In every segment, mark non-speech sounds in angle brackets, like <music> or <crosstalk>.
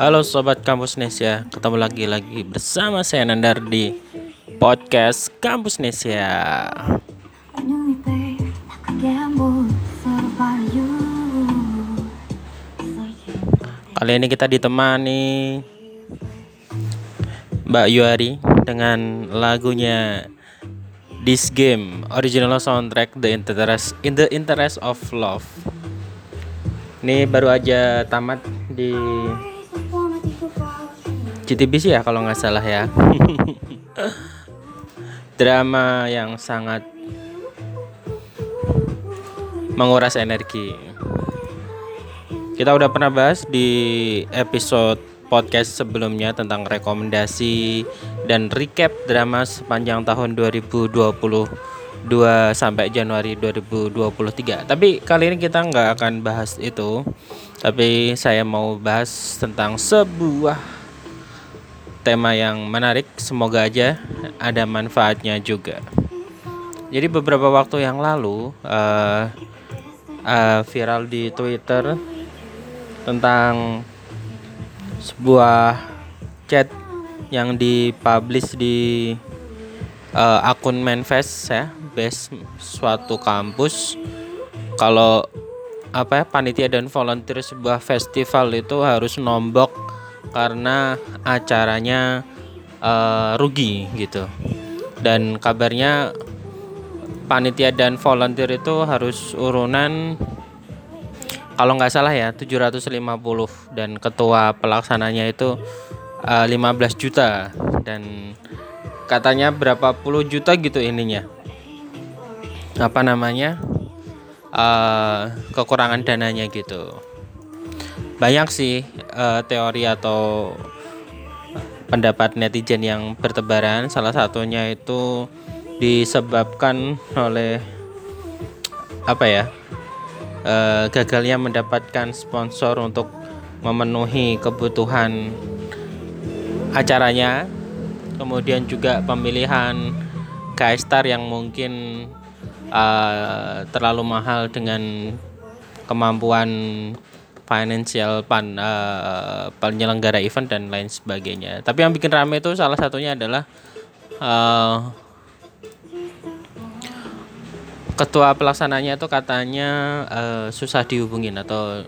Halo sobat Kampus Nesia, ketemu lagi lagi bersama saya Nandar di podcast Kampus Nesia. Kali ini kita ditemani Mbak Yuari dengan lagunya This Game original soundtrack The Interest in the Interest of Love. Ini baru aja tamat di GTBC ya kalau nggak salah ya. <laughs> Drama yang sangat menguras energi. Kita udah pernah bahas di episode podcast sebelumnya tentang rekomendasi dan recap drama sepanjang tahun 2022 sampai Januari 2023 tapi kali ini kita nggak akan bahas itu. Tapi saya mau bahas tentang sebuah tema yang menarik. Semoga aja ada manfaatnya juga. Jadi beberapa waktu yang lalu uh, uh, viral di Twitter tentang sebuah chat yang dipublish di uh, akun Manifest ya, base suatu kampus. Kalau apa ya panitia dan volunteer sebuah festival itu harus nombok karena acaranya uh, rugi gitu. Dan kabarnya panitia dan volunteer itu harus urunan kalau nggak salah ya 750 dan ketua pelaksananya itu uh, eh, 15 juta. Dan katanya berapa puluh juta gitu ininya. Apa namanya? Uh, kekurangan dananya gitu banyak sih uh, teori atau pendapat netizen yang bertebaran. Salah satunya itu disebabkan oleh apa ya uh, gagalnya mendapatkan sponsor untuk memenuhi kebutuhan acaranya. Kemudian juga pemilihan guest yang mungkin uh, terlalu mahal dengan kemampuan financial pan uh, penyelenggara event dan lain sebagainya. Tapi yang bikin rame itu salah satunya adalah uh, ketua pelaksananya itu katanya uh, susah dihubungin atau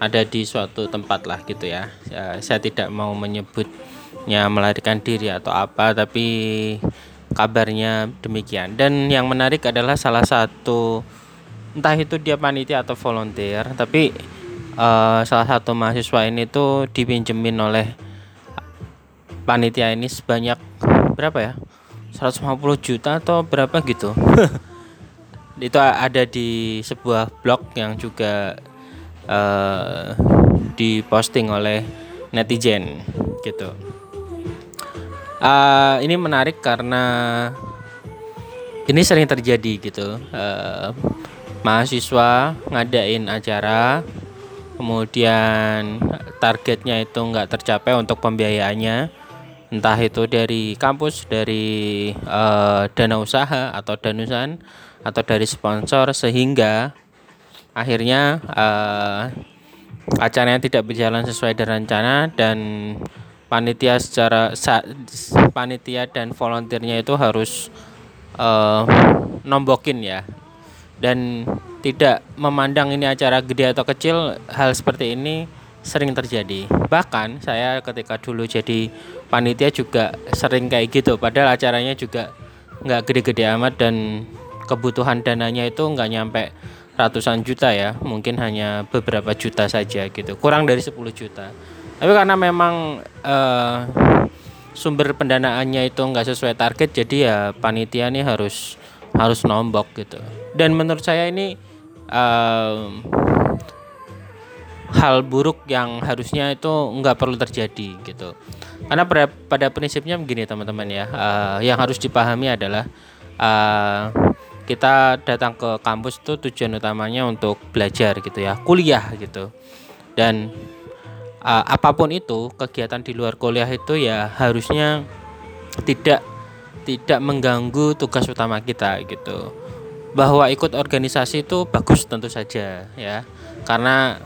ada di suatu tempat lah gitu ya. ya. Saya tidak mau menyebutnya melarikan diri atau apa, tapi kabarnya demikian. Dan yang menarik adalah salah satu entah itu dia panitia atau volunteer, tapi uh, salah satu mahasiswa ini tuh dipinjemin oleh panitia ini sebanyak berapa ya? 150 juta atau berapa gitu. <laughs> Itu ada di sebuah blog yang juga uh, diposting oleh netizen gitu. Uh, ini menarik karena ini sering terjadi gitu. Uh, mahasiswa ngadain acara kemudian targetnya itu nggak tercapai untuk pembiayaannya. Entah itu dari kampus dari uh, dana usaha atau danusan atau dari sponsor sehingga akhirnya uh, acaranya tidak berjalan sesuai dengan rencana dan panitia secara sa, panitia dan volunteernya itu harus uh, nombokin ya dan tidak memandang ini acara gede atau kecil hal seperti ini sering terjadi. Bahkan saya ketika dulu jadi panitia juga sering kayak gitu. Padahal acaranya juga nggak gede-gede amat dan kebutuhan dananya itu nggak nyampe ratusan juta ya. Mungkin hanya beberapa juta saja gitu. Kurang dari 10 juta. Tapi karena memang uh, sumber pendanaannya itu nggak sesuai target jadi ya panitia ini harus harus nombok gitu. Dan menurut saya ini um, hal buruk yang harusnya itu nggak perlu terjadi gitu. Karena pada, pada prinsipnya begini teman-teman ya uh, yang harus dipahami adalah uh, kita datang ke kampus itu tujuan utamanya untuk belajar gitu ya kuliah gitu. Dan uh, apa pun itu kegiatan di luar kuliah itu ya harusnya tidak tidak mengganggu tugas utama kita gitu. Bahwa ikut organisasi itu bagus tentu saja ya. Karena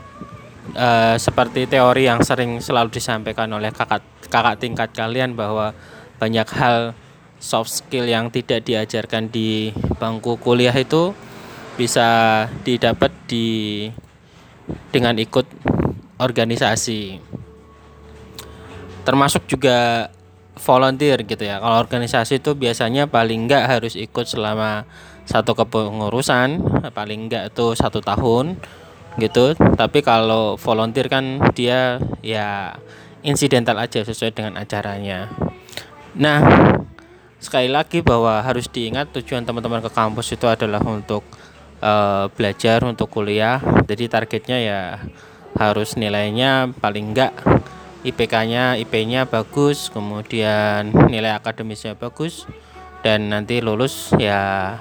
uh, seperti teori yang sering selalu disampaikan oleh kakak kakak tingkat kalian bahwa banyak hal soft skill yang tidak diajarkan di bangku kuliah itu bisa didapat di dengan ikut organisasi. Termasuk juga volunteer gitu ya. Kalau organisasi itu biasanya paling enggak harus ikut selama satu kepengurusan paling enggak itu satu tahun gitu. Tapi kalau volunteer kan dia ya insidental aja sesuai dengan acaranya. Nah sekali lagi bahwa harus diingat tujuan teman-teman ke kampus itu adalah untuk uh, belajar untuk kuliah. Jadi targetnya ya harus nilainya paling enggak IPK-nya IP-nya bagus kemudian nilai akademisnya bagus dan nanti lulus ya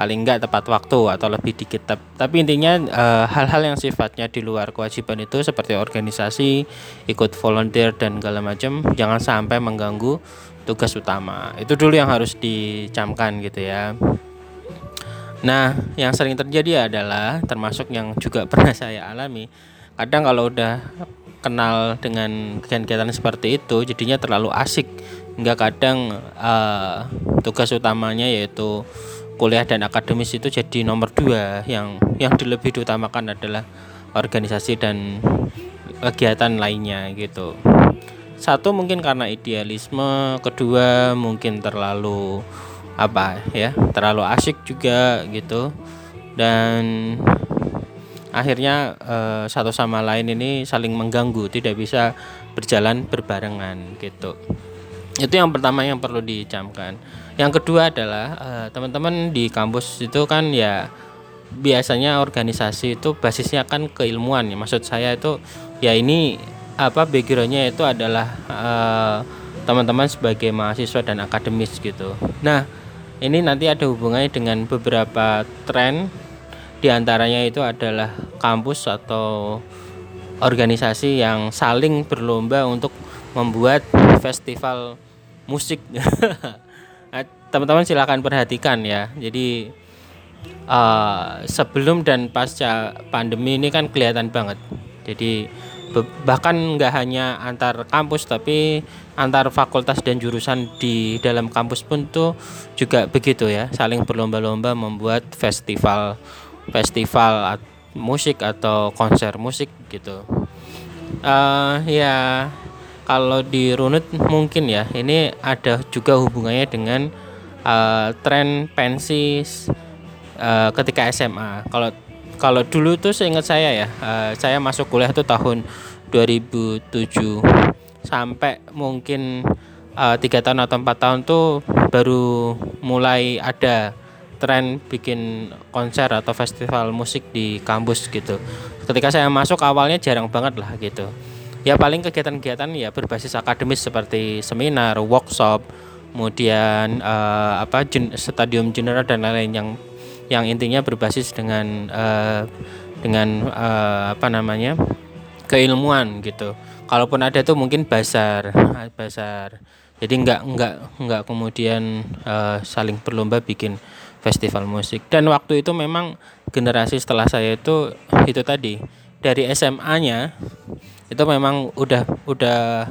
paling enggak tepat waktu atau lebih dikit. Tapi intinya eh, hal-hal e, yang sifatnya di luar kewajiban itu seperti organisasi ikut volunteer dan segala macam jangan sampai mengganggu tugas utama. Itu dulu yang harus dicamkan gitu ya. Nah yang sering terjadi adalah termasuk yang juga <laughs> pernah saya alami kadang kalau udah kenal dengan kegiatan seperti itu jadinya terlalu asik. Hingga kadang uh, tugas utamanya yaitu kuliah dan akademis itu jadi nomor dua. Yang yang lebih diutamakan adalah organisasi dan kegiatan lainnya gitu. Satu mungkin karena idealisme kedua mungkin terlalu apa ya terlalu asik juga gitu. Dan akhirnya eh, satu sama lain ini saling mengganggu tidak bisa berjalan berbarengan gitu. Itu yang pertama yang perlu dicamkan. Yang kedua adalah eh, teman-teman di kampus itu kan ya biasanya organisasi itu basisnya kan keilmuan. Ya maksud saya itu ya ini apa backgroundnya itu adalah uh, teman-teman sebagai mahasiswa dan akademis gitu. Nah ini nanti ada hubungannya dengan beberapa tren di antaranya itu adalah kampus atau organisasi yang saling berlomba untuk membuat festival musik. <laughs> Nah, teman-teman silakan perhatikan ya. Jadi uh, sebelum dan pasca pandemi ini kan kelihatan banget. Jadi bahkan nggak hanya antar kampus tapi antar fakultas dan jurusan di dalam kampus pun tuh juga begitu ya saling berlomba-lomba membuat festival festival musik atau konser musik gitu. Uh, ya kalau di runut mungkin ya. Ini ada juga hubungannya dengan uh, tren pensi uh, ketika SMA kalau kalau dulu tuh seingat saya ya, uh, saya masuk kuliah tuh tahun 2007 sampai mungkin tiga uh, tahun atau empat tahun tuh baru mulai ada tren bikin konser atau festival musik di kampus gitu. Ketika saya masuk awalnya jarang banget lah gitu. Ya paling kegiatan-kegiatan ya berbasis akademis seperti seminar, workshop, kemudian uh, apa stadium general dan lain-lain yang yang intinya berbasis dengan uh, dengan uh, apa namanya keilmuan gitu. Kalaupun ada tuh mungkin basar, <laughs> basar. Jadi nggak nggak nggak kemudian uh, saling berlomba bikin festival musik. Dan waktu itu memang generasi setelah saya itu itu tadi dari SMA-nya itu memang udah udah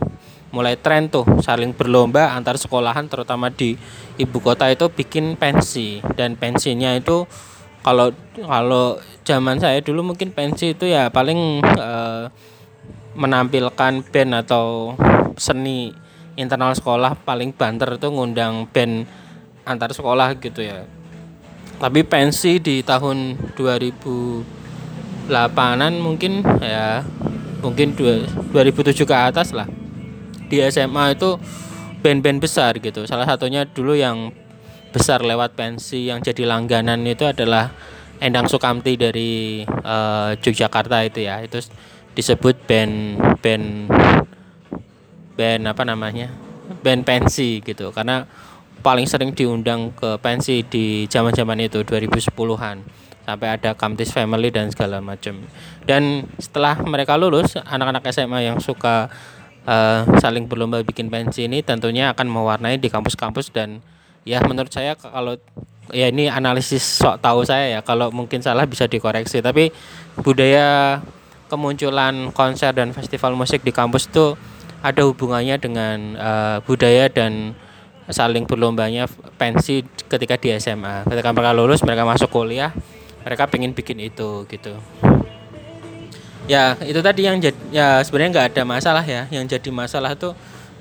mulai tren tuh saling berlomba antar sekolahan terutama di ibu kota itu bikin pensi dan pensinya itu kalau kalau zaman saya dulu mungkin pensi itu ya paling uh, menampilkan band atau seni internal sekolah paling banter itu ngundang band antar sekolah gitu ya tapi pensi di tahun 2008an mungkin ya mungkin 2007 ke atas lah di SMA itu band-band besar gitu. Salah satunya dulu yang besar lewat pensi yang jadi langganan itu adalah Endang Sukamti dari uh, Yogyakarta itu ya. Itu disebut band band band apa namanya? Band pensi gitu. Karena paling sering diundang ke pensi di zaman-zaman itu 2010-an sampai ada Kamtis Family dan segala macam. Dan setelah mereka lulus, anak-anak SMA yang suka uh, saling berlomba bikin pensi ini tentunya akan mewarnai di kampus-kampus dan ya menurut saya kalau ya ini analisis sok tahu saya ya kalau mungkin salah bisa dikoreksi tapi budaya kemunculan konser dan festival musik di kampus itu ada hubungannya dengan uh, budaya dan saling berlombanya pensi ketika di SMA. Ketika mereka lulus, mereka masuk kuliah, mereka pengen bikin itu gitu. Ya itu tadi yang jadi ya sebenarnya nggak ada masalah ya. Yang jadi masalah tuh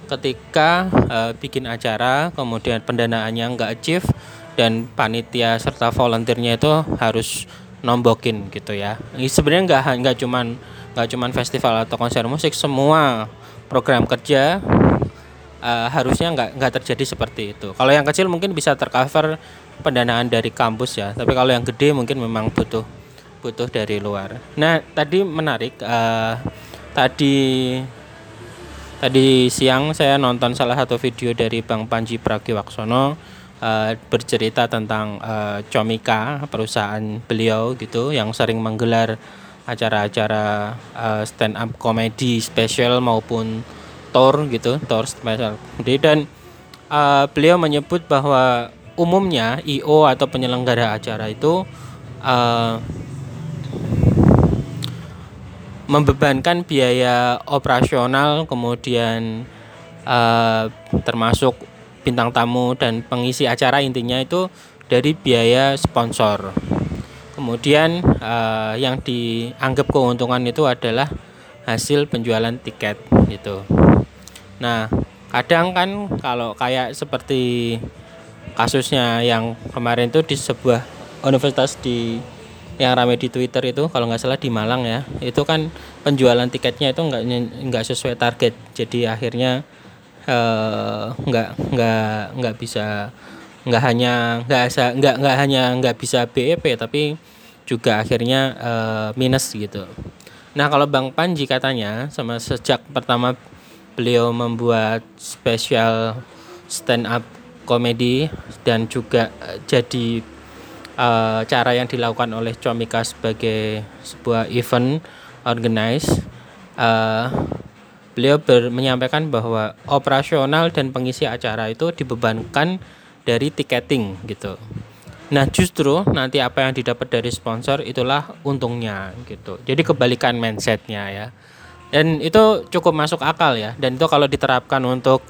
ketika uh, bikin acara, kemudian pendanaannya nggak achieve dan panitia serta volunteernya itu harus nombokin gitu ya. Sebenarnya nggak nggak cuman nggak cuman festival atau konser musik, semua program kerja uh, harusnya nggak nggak terjadi seperti itu. Kalau yang kecil mungkin bisa tercover pendanaan dari kampus ya, tapi kalau yang gede mungkin memang butuh butuh dari luar. Nah tadi menarik uh, tadi tadi siang saya nonton salah satu video dari Bang Panji Pragiwaksono uh, bercerita tentang uh, Comika perusahaan beliau gitu yang sering menggelar acara-acara uh, stand up comedy special maupun tour gitu tour special dan uh, beliau menyebut bahwa umumnya IO atau penyelenggara acara itu uh, membebankan biaya operasional kemudian uh, termasuk bintang tamu dan pengisi acara intinya itu dari biaya sponsor. Kemudian uh, yang dianggap keuntungan itu adalah hasil penjualan tiket gitu. Nah, kadang kan kalau kayak seperti kasusnya yang kemarin itu di sebuah universitas di yang ramai di Twitter itu kalau nggak salah di Malang ya itu kan penjualan tiketnya itu nggak nggak sesuai target jadi akhirnya Eh, nggak nggak nggak bisa nggak hanya nggak nggak nggak hanya nggak bisa BEP tapi juga akhirnya uh, minus gitu. Nah kalau Bang Panji katanya sama sejak pertama beliau membuat spesial stand up komedi dan juga jadi uh, cara yang dilakukan oleh Comika sebagai sebuah event organize uh, beliau ber, menyampaikan bahwa operasional dan pengisi acara itu dibebankan dari tiketing gitu. Nah justru nanti apa yang didapat dari sponsor itulah untungnya gitu. Jadi kebalikan mindsetnya ya. Dan itu cukup masuk akal ya. Dan itu kalau diterapkan untuk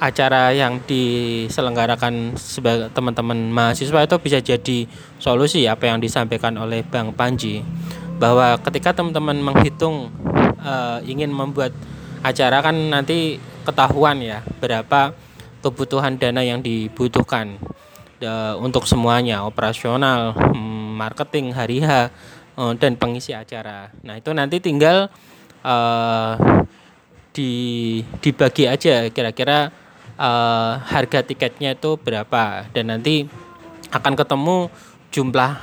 acara yang diselenggarakan sebagai teman-teman mahasiswa itu bisa jadi solusi apa yang disampaikan oleh Bang Panji bahwa ketika teman-teman menghitung uh, ingin membuat acara kan nanti ketahuan ya berapa kebutuhan dana yang dibutuhkan uh, untuk semuanya operasional, hmm, marketing, hari H uh, dan pengisi acara. Nah itu nanti tinggal uh, di dibagi aja. Kira-kira uh, harga tiketnya itu berapa? Dan nanti akan ketemu jumlah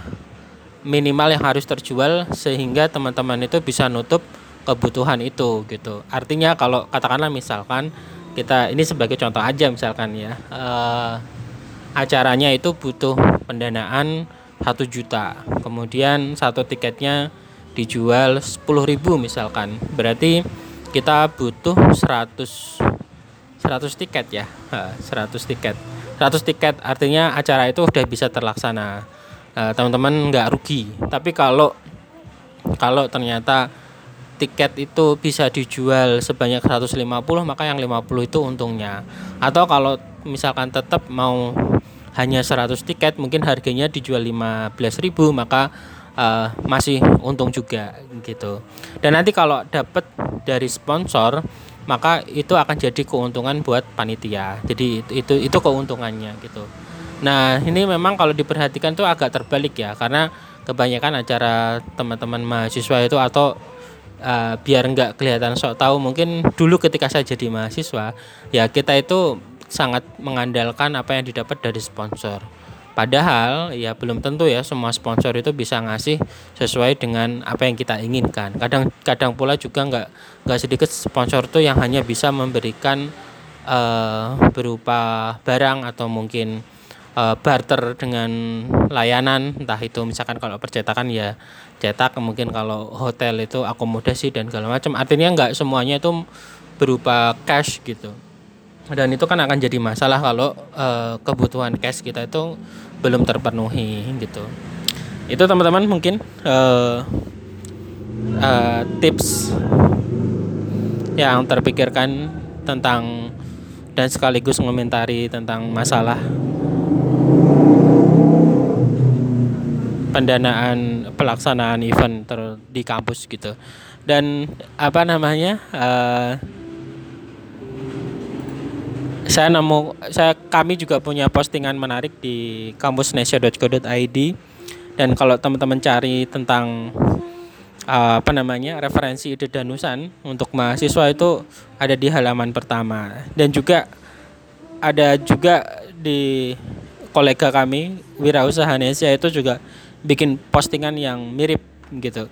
minimal yang harus terjual sehingga teman-teman itu bisa nutup kebutuhan itu gitu. Artinya kalau katakanlah misalkan kita ini sebagai contoh aja misalkan ya uh, acaranya itu butuh pendanaan satu juta, kemudian satu tiketnya dijual sepuluh ribu misalkan, berarti kita butuh 100 100 tiket ya, 100 tiket. 100 tiket artinya acara itu udah bisa terlaksana. Teman-teman nggak rugi. Tapi kalau kalau ternyata tiket itu bisa dijual sebanyak 150 maka yang 50 itu untungnya atau kalau misalkan tetap mau hanya 100 tiket mungkin harganya dijual 15.000 maka uh, masih untung juga gitu. Dan nanti kalau dapat dari sponsor maka itu akan jadi keuntungan buat panitia. Jadi itu itu, itu keuntungannya gitu. Nah ini memang kalau diperhatikan tuh agak terbalik ya karena kebanyakan acara teman-teman mahasiswa itu atau uh, biar nggak kelihatan sok tahu mungkin dulu ketika saya jadi mahasiswa ya kita itu sangat mengandalkan apa yang didapat dari sponsor padahal ya belum tentu ya semua sponsor itu bisa ngasih sesuai dengan apa yang kita inginkan. Kadang kadang pula juga nggak nggak sedikit sponsor tuh yang hanya bisa memberikan uh, berupa barang atau mungkin uh, barter dengan layanan. Entah itu misalkan kalau percetakan ya cetak mungkin kalau hotel itu akomodasi dan segala macam. Artinya nggak semuanya itu berupa cash gitu. Dan itu kan akan jadi masalah kalau uh, kebutuhan cash kita itu belum terpenuhi gitu. Itu teman-teman mungkin uh, uh, tips yang terpikirkan tentang dan sekaligus mengomentari tentang masalah pendanaan pelaksanaan event ter di kampus gitu. Dan apa namanya uh, saya nemu saya kami juga punya postingan menarik di kampusnesia.co.id dan kalau teman-teman cari tentang uh, apa namanya referensi ide danusan untuk mahasiswa itu ada di halaman pertama. Dan juga ada juga di kolega kami wirausaha Nesia itu juga bikin postingan yang mirip gitu.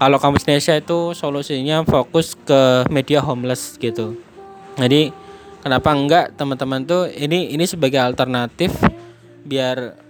Kalau kampus Indonesia itu solusinya fokus ke media homeless gitu. Jadi kenapa enggak teman-teman tuh ini ini sebagai alternatif biar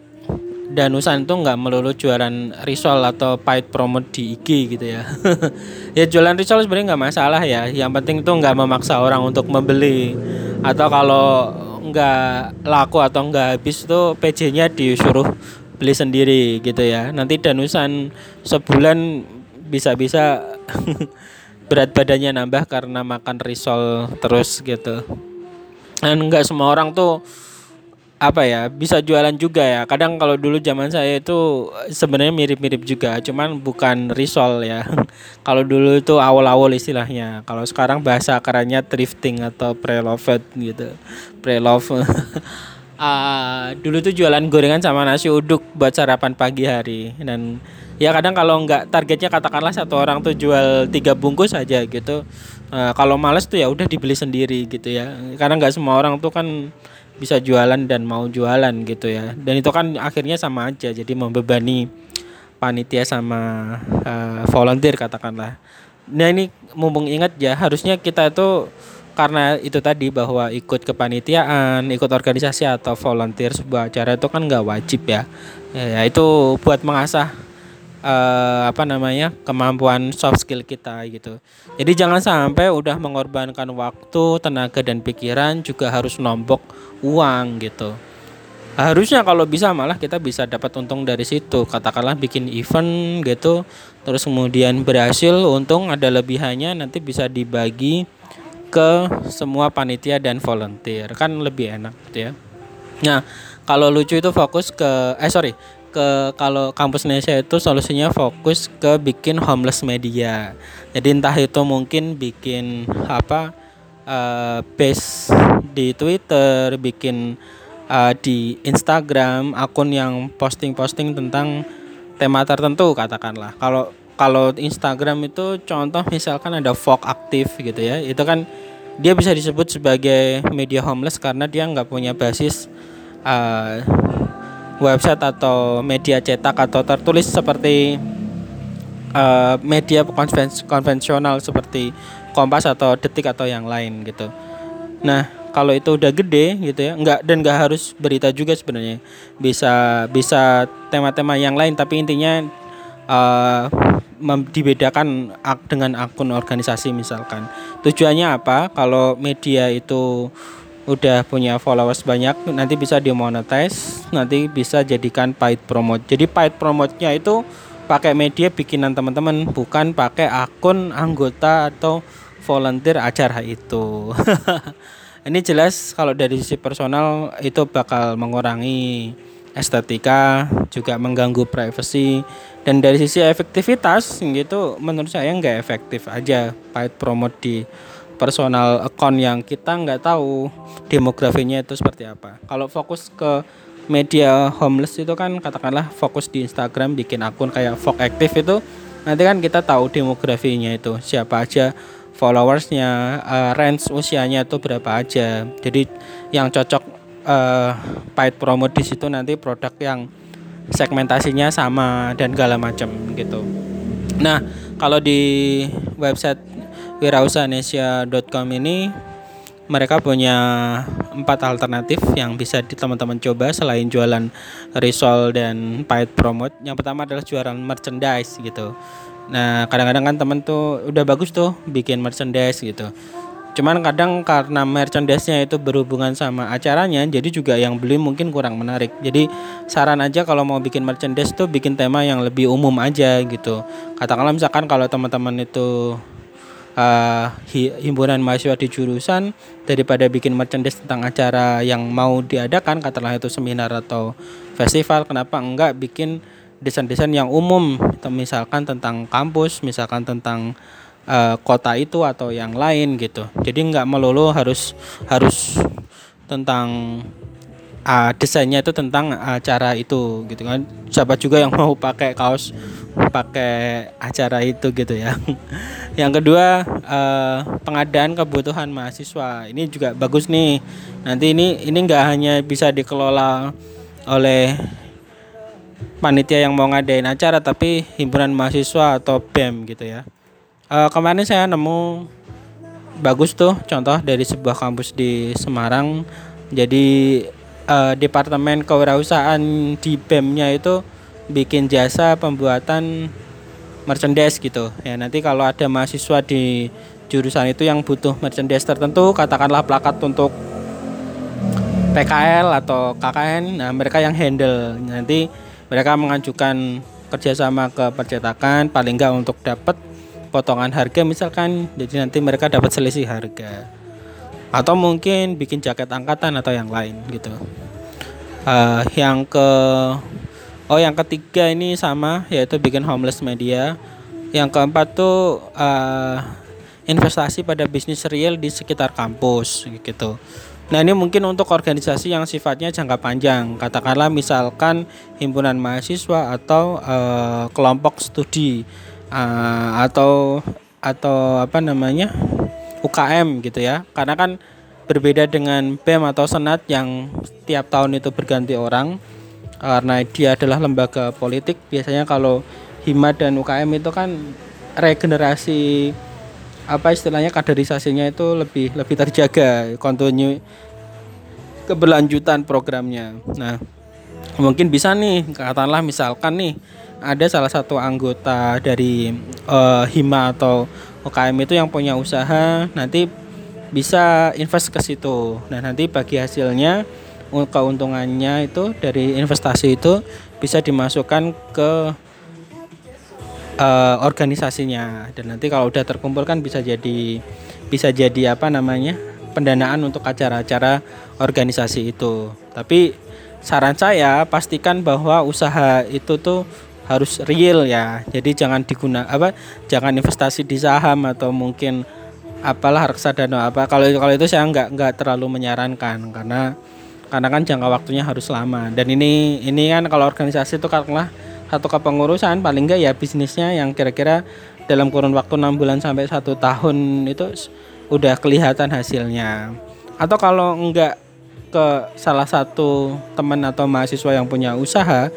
Danusan tuh nggak melulu jualan risol atau paid promote di IG gitu ya. <laughs> Ya jualan risol sebenarnya nggak masalah ya. Yang penting tuh nggak memaksa orang untuk membeli. Atau kalau nggak laku atau nggak habis tuh PJ-nya disuruh beli sendiri gitu ya. Nanti Danusan sebulan bisa-bisa <laughs> berat badannya nambah karena makan risol terus gitu dan nggak semua orang tuh apa ya bisa jualan juga ya. Kadang kalau dulu zaman saya itu sebenarnya mirip-mirip juga cuman bukan risol ya. <laughs> Kalau dulu itu awal-awal istilahnya. Kalau sekarang bahasa kerennya thrifting atau pre-loved gitu. Pre-love. Uh, <laughs> dulu tuh jualan gorengan sama nasi uduk buat sarapan pagi hari. Dan ya kadang kalau nggak targetnya katakanlah satu orang tuh jual tiga bungkus aja gitu uh, kalau males tuh ya udah dibeli sendiri gitu ya karena nggak semua orang tuh kan bisa jualan dan mau jualan gitu ya dan itu kan akhirnya sama aja jadi membebani panitia sama uh, volunteer katakanlah nah ini mumpung ingat ya harusnya kita itu karena itu tadi bahwa ikut kepanitiaan, ikut organisasi atau volunteer sebuah acara itu kan nggak wajib ya. ya. itu buat mengasah uh, apa namanya kemampuan soft skill kita gitu. Jadi jangan sampai udah mengorbankan waktu, tenaga dan pikiran juga harus nombok uang gitu. Harusnya kalau bisa malah kita bisa dapat untung dari situ. Katakanlah bikin event gitu, terus kemudian berhasil untung ada lebihannya nanti bisa dibagi ke semua panitia dan volunteer kan lebih enak gitu ya. Nah, kalau lucu itu fokus ke eh sorry ke kalau kampus Indonesia itu solusinya fokus ke bikin homeless media. Jadi entah itu mungkin bikin apa uh, di Twitter, bikin uh, di Instagram akun yang posting-posting tentang tema tertentu katakanlah. Kalau kalau Instagram itu contoh misalkan ada Vogue aktif gitu ya, itu kan dia bisa disebut sebagai media homeless karena dia nggak punya basis uh, website atau media cetak atau tertulis seperti uh, media konvensional seperti Kompas atau Detik atau yang lain gitu. Nah, kalau itu udah gede gitu ya, nggak dan nggak harus berita juga sebenarnya. Bisa bisa tema-tema yang lain tapi intinya uh, dibedakan ak dengan akun organisasi misalkan. Tujuannya apa? Kalau media itu udah punya followers banyak nanti bisa dimonetize nanti bisa jadikan paid promote. Jadi paid promote-nya itu pakai media bikinan teman-teman bukan pakai akun anggota atau volunteer acara itu. <laughs> Ini jelas kalau dari sisi personal itu bakal mengurangi estetika juga mengganggu privacy dan dari sisi efektivitas gitu menurut saya nggak efektif aja paid promote di personal account yang kita nggak tahu demografinya itu seperti apa. Kalau fokus ke media homeless itu kan katakanlah fokus di Instagram bikin akun kayak Fok Active itu nanti kan kita tahu demografinya itu siapa aja followersnya, uh, range usianya itu berapa aja. Jadi yang cocok uh, paid promote di situ nanti produk yang segmentasinya sama dan segala macam gitu. Nah, kalau di website wirausahanesia.com ini mereka punya empat alternatif yang bisa teman-teman coba selain jualan risol dan paid promote. Yang pertama adalah jualan merchandise gitu. Nah, kadang-kadang kan temen tuh udah bagus tuh bikin merchandise gitu. cuman kadang karena merchandise-nya itu berhubungan sama acaranya jadi juga yang beli mungkin kurang menarik jadi saran aja kalau mau bikin merchandise tuh bikin tema yang lebih umum aja gitu katakanlah misalkan kalau teman-teman itu uh, himpunan mahasiswa di jurusan daripada bikin merchandise tentang acara yang mau diadakan katakanlah itu seminar atau festival kenapa enggak bikin desain-desain yang umum? Misalkan tentang kampus misalkan tentang uh, kota itu atau yang lain gitu. Jadi nggak melulu harus harus tentang uh, desainnya itu tentang acara itu gitu kan. Siapa juga yang <laughs> mau pakai kaos pakai acara itu gitu ya. <laughs> Yang kedua uh, pengadaan kebutuhan mahasiswa. Ini juga bagus nih. Nanti ini ini nggak hanya bisa dikelola oleh panitia yang mau ngadain acara tapi himpunan mahasiswa atau BEM gitu ya. Uh, kemarin saya nemu bagus tuh contoh dari sebuah kampus di Semarang. Jadi uh, departemen kewirausahaan di BEM-nya itu bikin jasa pembuatan merchandise gitu. Ya nanti kalau ada mahasiswa di jurusan itu yang butuh merchandise tertentu katakanlah plakat untuk PKL atau KKN nah mereka yang handle. Nanti mereka mengajukan kerjasama ke percetakan paling enggak untuk dapat potongan harga misalkan. Jadi nanti mereka dapat selisih harga atau mungkin bikin jaket angkatan atau yang lain gitu. Uh, yang ke oh yang ketiga ini sama yaitu bikin homeless media. Yang keempat tuh uh, investasi pada bisnis real di sekitar kampus gitu. Nah ini mungkin untuk organisasi yang sifatnya jangka panjang, katakanlah misalkan himpunan mahasiswa atau uh, kelompok studi uh, atau atau apa namanya UKM gitu ya. Karena kan berbeda dengan BEM atau Senat yang tiap tahun itu berganti orang. Karena dia adalah lembaga politik biasanya kalau Hima dan UKM itu kan regenerasi apa istilahnya kaderisasinya itu lebih lebih terjaga kontinu keberlanjutan programnya. Nah mungkin bisa nih katakanlah misalkan nih ada salah satu anggota dari uh, Hima atau UKM itu yang punya usaha nanti bisa invest ke situ. Nah, nanti bagi hasilnya keuntungannya itu dari investasi itu bisa dimasukkan ke uh, organisasinya dan nanti kalau udah terkumpul kan bisa jadi bisa jadi apa namanya pendanaan untuk acara-acara organisasi itu. Tapi saran saya pastikan bahwa usaha itu tuh harus real ya. Jadi jangan diguna apa jangan investasi di saham atau mungkin apalah reksadana apa. Kalau kalau itu saya nggak nggak terlalu menyarankan karena karena kan jangka waktunya harus lama. Dan ini ini kan kalau organisasi itu katakanlah satu kepengurusan paling enggak ya bisnisnya yang kira-kira dalam kurun waktu enam bulan sampai satu tahun itu udah kelihatan hasilnya. Atau kalau enggak ke salah satu teman atau mahasiswa yang punya usaha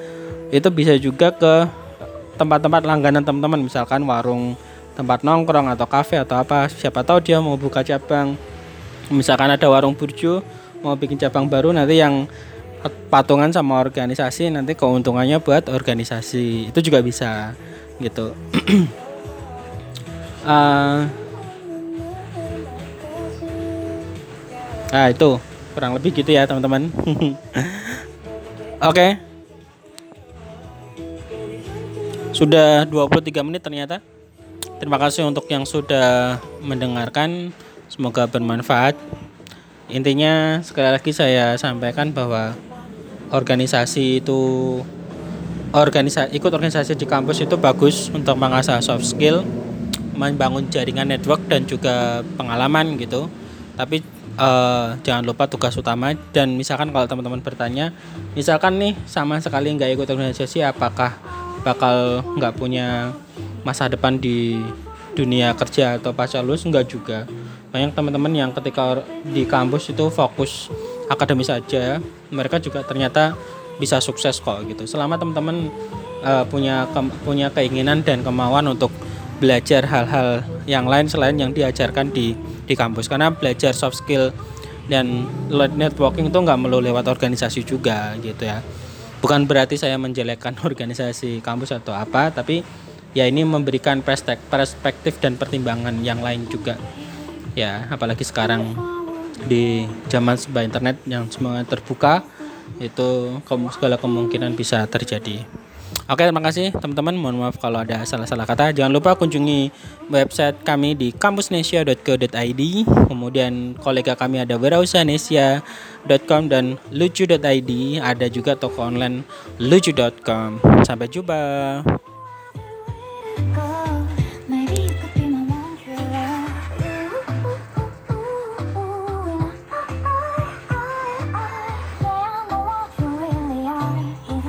itu bisa juga ke tempat-tempat langganan teman-teman misalkan warung tempat nongkrong atau kafe atau apa. Siapa tahu dia mau buka cabang. Misalkan ada warung burjo mau bikin cabang baru nanti yang patungan sama organisasi nanti keuntungannya buat organisasi. Itu juga bisa gitu. Uh, <clears throat> nah itu. Kurang lebih gitu ya teman-teman. <laughs> Oke. okay. Sudah 23 menit ternyata. Terima kasih untuk yang sudah mendengarkan. Semoga bermanfaat. Intinya sekali lagi saya sampaikan bahwa organisasi itu organisasi ikut organisasi di kampus itu bagus untuk mengasah soft skill, membangun jaringan network dan juga pengalaman gitu. Tapi uh, jangan lupa tugas utama dan misalkan kalau teman-teman bertanya, misalkan nih sama sekali nggak ikut organisasi apakah bakal nggak punya masa depan di dunia kerja atau pasca lulus enggak juga. Banyak teman-teman yang ketika di kampus itu fokus akademis saja mereka juga ternyata bisa sukses kok gitu. Selama teman-teman uh, punya ke, punya keinginan dan kemauan untuk belajar hal-hal yang lain selain yang diajarkan di di kampus. Karena belajar soft skill dan networking itu nggak melulu lewat organisasi juga gitu ya bukan berarti saya menjelekkan <laughs> organisasi kampus atau apa tapi ya ini memberikan perspektif dan pertimbangan yang lain juga ya apalagi sekarang di zaman sebuah internet yang semua terbuka itu segala kemungkinan bisa terjadi. Oke, terima kasih teman-teman. Mohon maaf kalau ada salah-salah kata. Jangan lupa kunjungi website kami di kampusnesia.co.id. Kemudian kolega kami ada wirausahanesia.com dan lucu.id. Ada juga toko online lucu.com. Sampai jumpa.